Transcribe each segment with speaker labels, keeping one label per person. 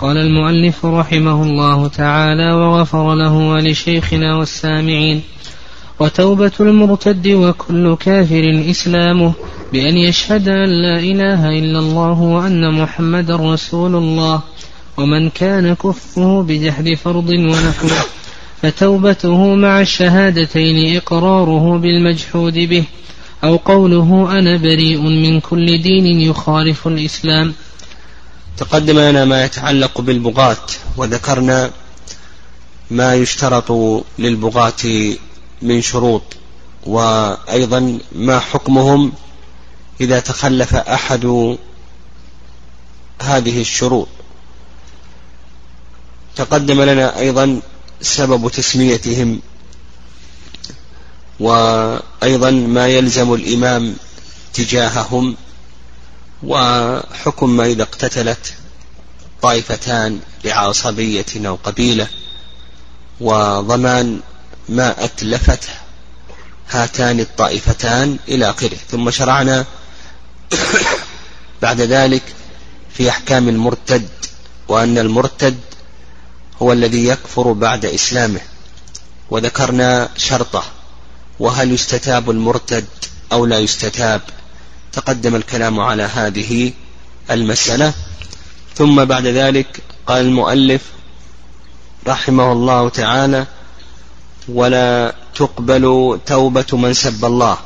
Speaker 1: قال المؤلف رحمه الله تعالى وغفر له ولشيخنا والسامعين وتوبة المرتد وكل كافر إسلامه بأن يشهد أن لا إله إلا الله وأن محمدا رسول الله ومن كان كفه بجحد فرض ونحوه فتوبته مع الشهادتين إقراره بالمجحود به أو قوله أنا بريء من كل دين يخالف الإسلام.
Speaker 2: تقدم لنا ما يتعلق بالبغاة وذكرنا ما يشترط للبغاة من شروط وأيضا ما حكمهم إذا تخلف أحد هذه الشروط. تقدم لنا أيضا سبب تسميتهم وأيضا ما يلزم الإمام تجاههم. وحكم ما إذا اقتتلت طائفتان لعصبية أو قبيلة وضمان ما أتلفته هاتان الطائفتان إلى آخره. ثم شرعنا بعد ذلك في أحكام المرتد وأن المرتد هو الذي يكفر بعد إسلامه. وذكرنا شرطه وهل يستتاب المرتد أو لا يستتاب؟ تقدم الكلام على هذه المسألة. ثم بعد ذلك قال المؤلف رحمه الله تعالى ولا تقبل توبة من سب الله.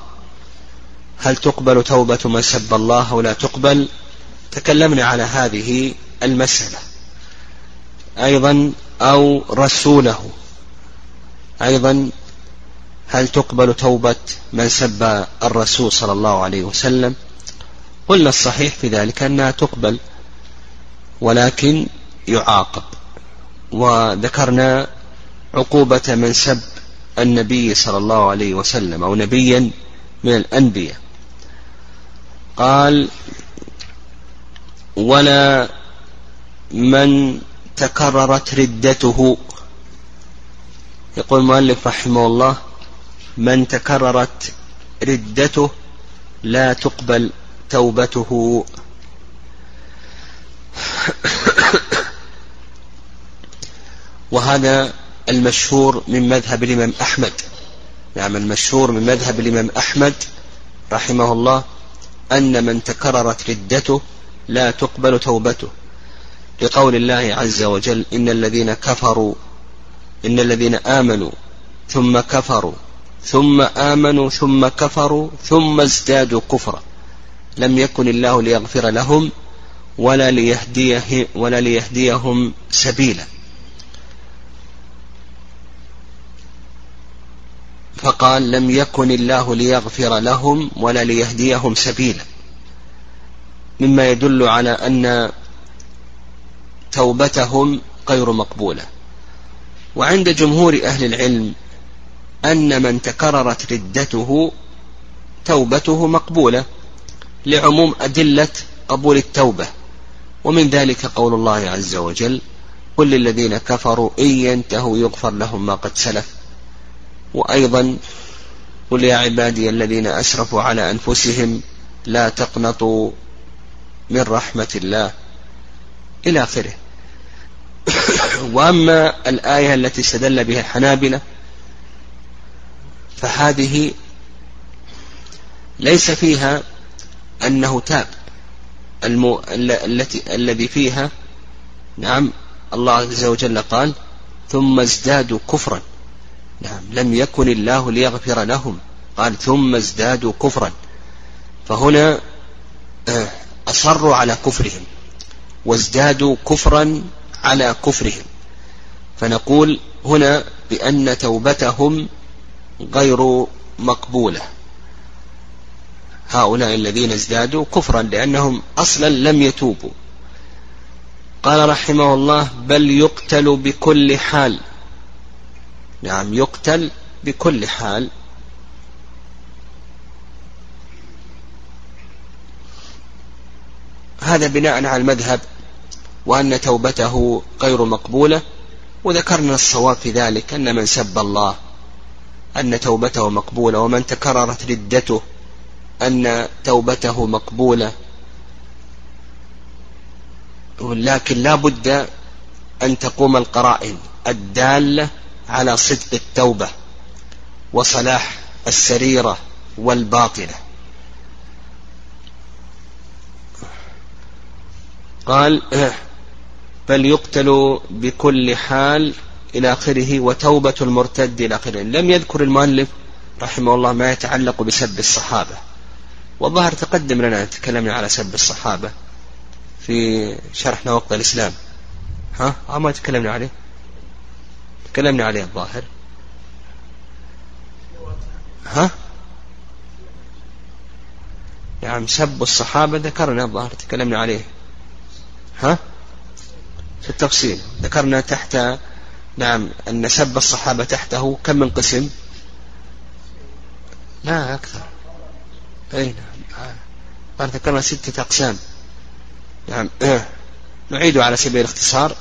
Speaker 2: هل تقبل توبة من سب الله أو لا تقبل؟ تكلمنا على هذه المسألة. أيضا أو رسوله. أيضا هل تقبل توبة من سب الرسول صلى الله عليه وسلم؟ قلنا الصحيح في ذلك أنها تقبل ولكن يعاقب. وذكرنا عقوبة من سب النبي صلى الله عليه وسلم أو نبيا من الأنبياء. قال ولا من تكررت ردته. يقول المؤلف رحمه الله من تكررت ردته لا تقبل توبته. وهذا المشهور من مذهب الإمام أحمد. نعم المشهور من مذهب الإمام أحمد رحمه الله أن من تكررت ردته لا تقبل توبته. لقول الله عز وجل إن الذين كفروا إن الذين آمنوا ثم كفروا ثم آمنوا ثم كفروا ثم ازدادوا كفرا. لم يكن الله ليغفر لهم ولا ليهديه ولا ليهديهم سبيلا. فقال لم يكن الله ليغفر لهم ولا ليهديهم سبيلا. مما يدل على أن توبتهم غير مقبولة. وعند جمهور أهل العلم أن من تكررت ردته توبته مقبولة لعموم أدلة قبول التوبة. ومن ذلك قول الله عز وجل قل للذين كفروا إن ينتهوا يغفر لهم ما قد سلف. وأيضا قل يا عبادي الذين أسرفوا على أنفسهم لا تقنطوا من رحمة الله. إلى آخره. وأما الآية التي استدل بها الحنابلة فهذه ليس فيها أنه تاب. المو... التي الذي فيها نعم الله عز وجل قال ثم ازدادوا كفرا. نعم لم يكن الله ليغفر لهم. قال ثم ازدادوا كفرا. فهنا آه، أصروا على كفرهم وازدادوا كفرا على كفرهم. فنقول هنا بأن توبتهم غير مقبولة. هؤلاء الذين ازدادوا كفرا لأنهم أصلا لم يتوبوا. قال رحمه الله بل يقتل بكل حال. نعم يقتل بكل حال. هذا بناء على المذهب وأن توبته غير مقبولة وذكرنا الصواب في ذلك أن من سب الله أن توبته مقبولة ومن تكررت ردته أن توبته مقبولة. لكن لا بد أن تقوم القرائن الدالة على صدق التوبة وصلاح السريرة والباطنة. قال بل يقتل بكل حال إلى آخره وتوبة المرتد إلى آخره. لم يذكر المؤلف رحمه الله ما يتعلق بسب الصحابة. والظاهر تقدم لنا تكلمنا على سب الصحابة في شرحنا وقت الإسلام. ها؟ أو ما تكلمنا عليه؟ تكلمنا عليه الظاهر. ها؟ نعم سب الصحابة ذكرنا الظاهر تكلمنا عليه. ها؟ في التفصيل. ذكرنا تحت نعم أن سب الصحابة تحته كم من قسم؟ لا أكثر. أي نعم قال ذكرنا ستة أقسام. نعم نعيد على سبيل الاختصار.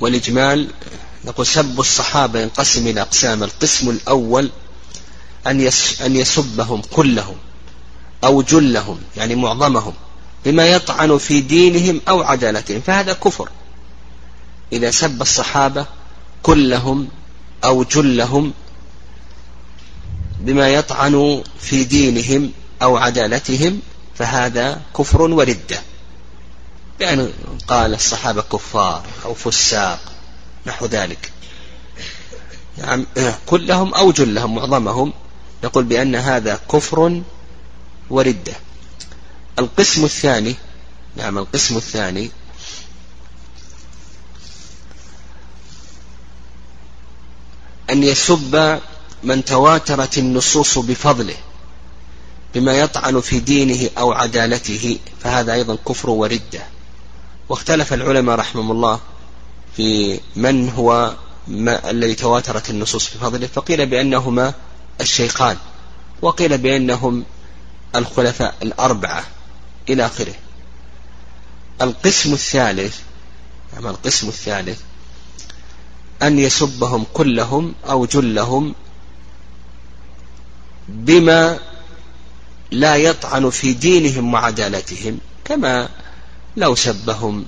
Speaker 2: والإجمال نقول سب الصحابة ينقسم إلى أقسام. القسم الأول أن أن يسبهم كلهم أو جلهم يعني معظمهم بما يطعن في دينهم أو عدالتهم فهذا كفر. إذا سب الصحابة كلهم أو جلهم بما يطعن في دينهم أو عدالتهم فهذا كفر وردة يعني قال الصحابة كفار أو فساق نحو ذلك. يعني كلهم أو جلهم معظمهم يقول بأن هذا كفر وردة القسم الثاني نعم القسم الثاني أن يسب من تواترت النصوص بفضله بما يطعن في دينه أو عدالته فهذا أيضا كفر وردة. واختلف العلماء رحمهم الله في من هو ما الذي تواترت النصوص بفضله فقيل بأنهما الشيخان وقيل بأنهم الخلفاء الأربعة إلى آخره. القسم الثالث القسم الثالث؟ أن يسبهم كلهم أو جلهم بما لا يطعن في دينهم وعدالتهم كما لو سبهم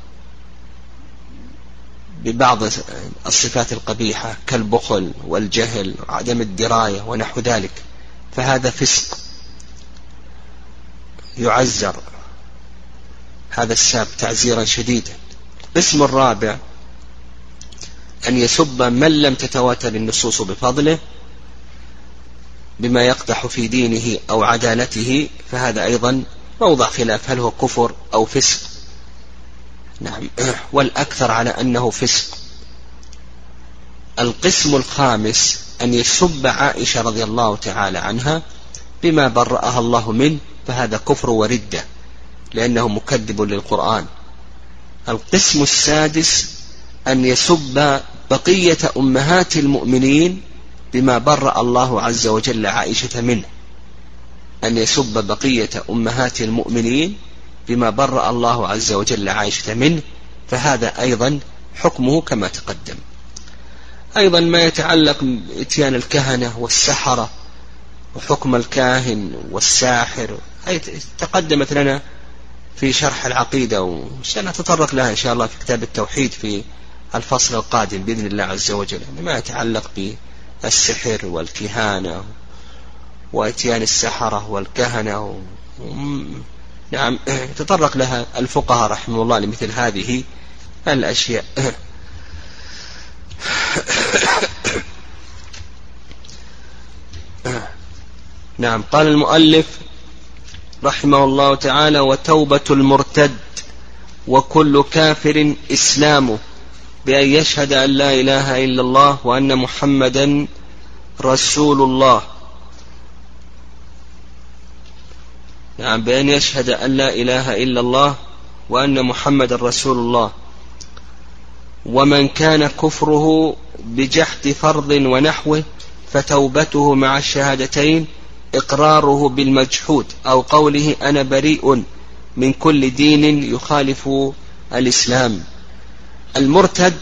Speaker 2: ببعض الصفات القبيحة كالبخل والجهل وعدم الدراية ونحو ذلك. فهذا فسق يعزر هذا الساب تعزيرا شديدا. القسم الرابع أن يسب من لم تتواتر النصوص بفضله بما يقدح في دينه أو عدالته فهذا أيضا موضع خلاف. هل هو كفر أو فسق؟ نعم. والأكثر على أنه فسق. القسم الخامس أن يسب عائشة رضي الله تعالى عنها بما برأها الله منه فهذا كفر وردة لأنه مكذب للقرآن. القسم السادس أن يسب بقية أمهات المؤمنين بما برأ الله عز وجل عائشة منه. أن يسب بقية أمهات المؤمنين بما برأ الله عز وجل عائشة منه. فهذا أيضا حكمه كما تقدم. أيضا ما يتعلق بإتيان الكهنة والسحرة وحكم الكاهن والساحر. أي تقدمت لنا في شرح العقيدة وسنتطرق لها إن شاء الله في كتاب التوحيد في الفصل القادم بإذن الله عز وجل يعني ما يتعلق بالسحر والكهانة وإتيان السحرة والكهنة. نعم تطرق لها الفقهاء رحمه الله لمثل هذه الأشياء نعم قال المؤلف رحمه الله تعالى وتوبة المرتد وكل كافر إسلامه بأن يشهد أن لا إله إلا الله وأن محمدا رسول الله نعم بأن يشهد أن لا إله إلا الله وأن محمدا رسول الله ومن كان كفره بجحد فرض ونحوه فتوبته مع الشهادتين إقراره بالمجحود أو قوله أنا بريء من كل دين يخالف الإسلام. المرتد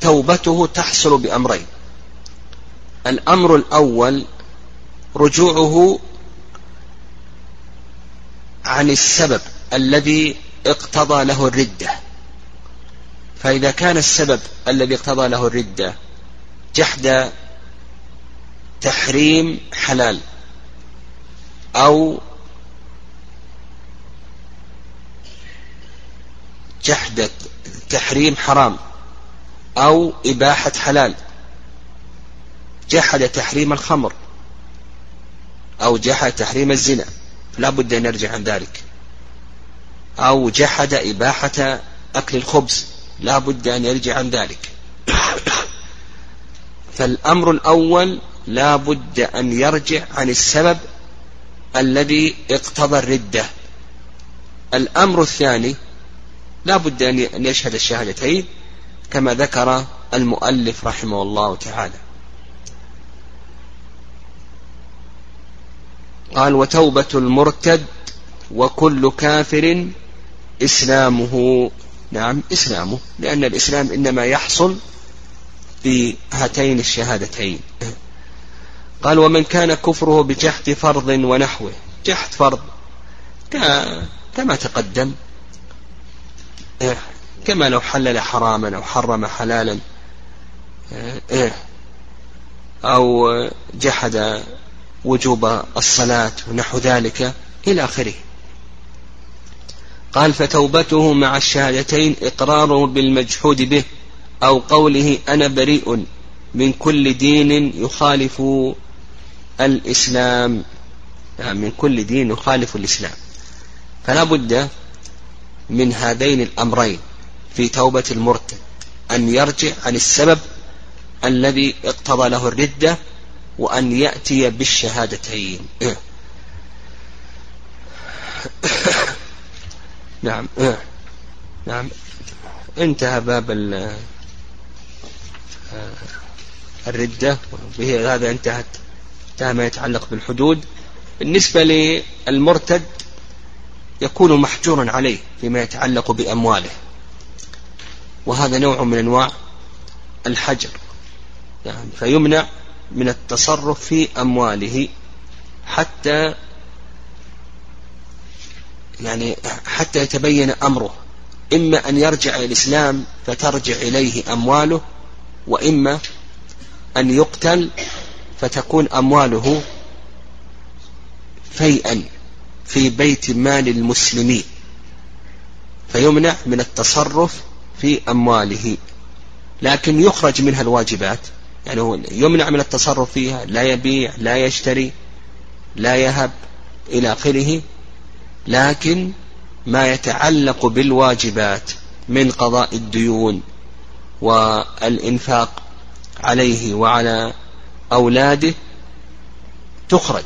Speaker 2: توبته تحصل بأمرين. الأمر الأول رجوعه عن السبب الذي اقتضى له الردة. فإذا كان السبب الذي اقتضى له الردة جحد تحريم حلال أو جحد تحريم حرام أو إباحة حلال. جحد تحريم الخمر أو جحد تحريم الزنا. لا بد أن يرجع عن ذلك. أو جحد إباحة أكل الخبز. لا بد أن يرجع عن ذلك. فالأمر الأول لا بد أن يرجع عن السبب الذي اقتضى الردة. الأمر الثاني لا بد أن يشهد الشهادتين كما ذكر المؤلف رحمه الله تعالى. قال وتوبة المرتد وكل كافر إسلامه. نعم إسلامه لأن الإسلام إنما يحصل بهاتين الشهادتين. قال ومن كان كفره بجحد فرض ونحوه جحد فرض كما تقدم كما لو حلل حراما أو حرم حلالا أو جحد وجوب الصلاة ونحو ذلك إلى آخره. قال فتوبته مع الشهادتين إقراره بالمجحود به أو قوله أنا بريء من كل دين يخالف الإسلام. يعني من كل دين يخالف الإسلام. فلا بد من هذين الأمرين في توبة المرتد أن يرجع عن السبب الذي اقتضى له الردة وأن يأتي بالشهادتين. نعم نعم. انتهى باب الردة به هذا انتهت انتهى ما يتعلق بالحدود. بالنسبة للمرتد يكون محجورا عليه فيما يتعلق بأمواله. وهذا نوع من أنواع الحجر. يعني فيمنع من التصرف في أمواله حتى يعني حتى يتبين أمره. إما أن يرجع إلى الإسلام فترجع إليه أمواله وإما أن يقتل فتكون أمواله فيئا. في بيت مال المسلمين فيمنع من التصرف في أمواله. لكن يخرج منها الواجبات يعني هو يمنع من التصرف فيها لا يبيع لا يشتري لا يهب إلى آخره. لكن ما يتعلق بالواجبات من قضاء الديون والإنفاق عليه وعلى أولاده تخرج.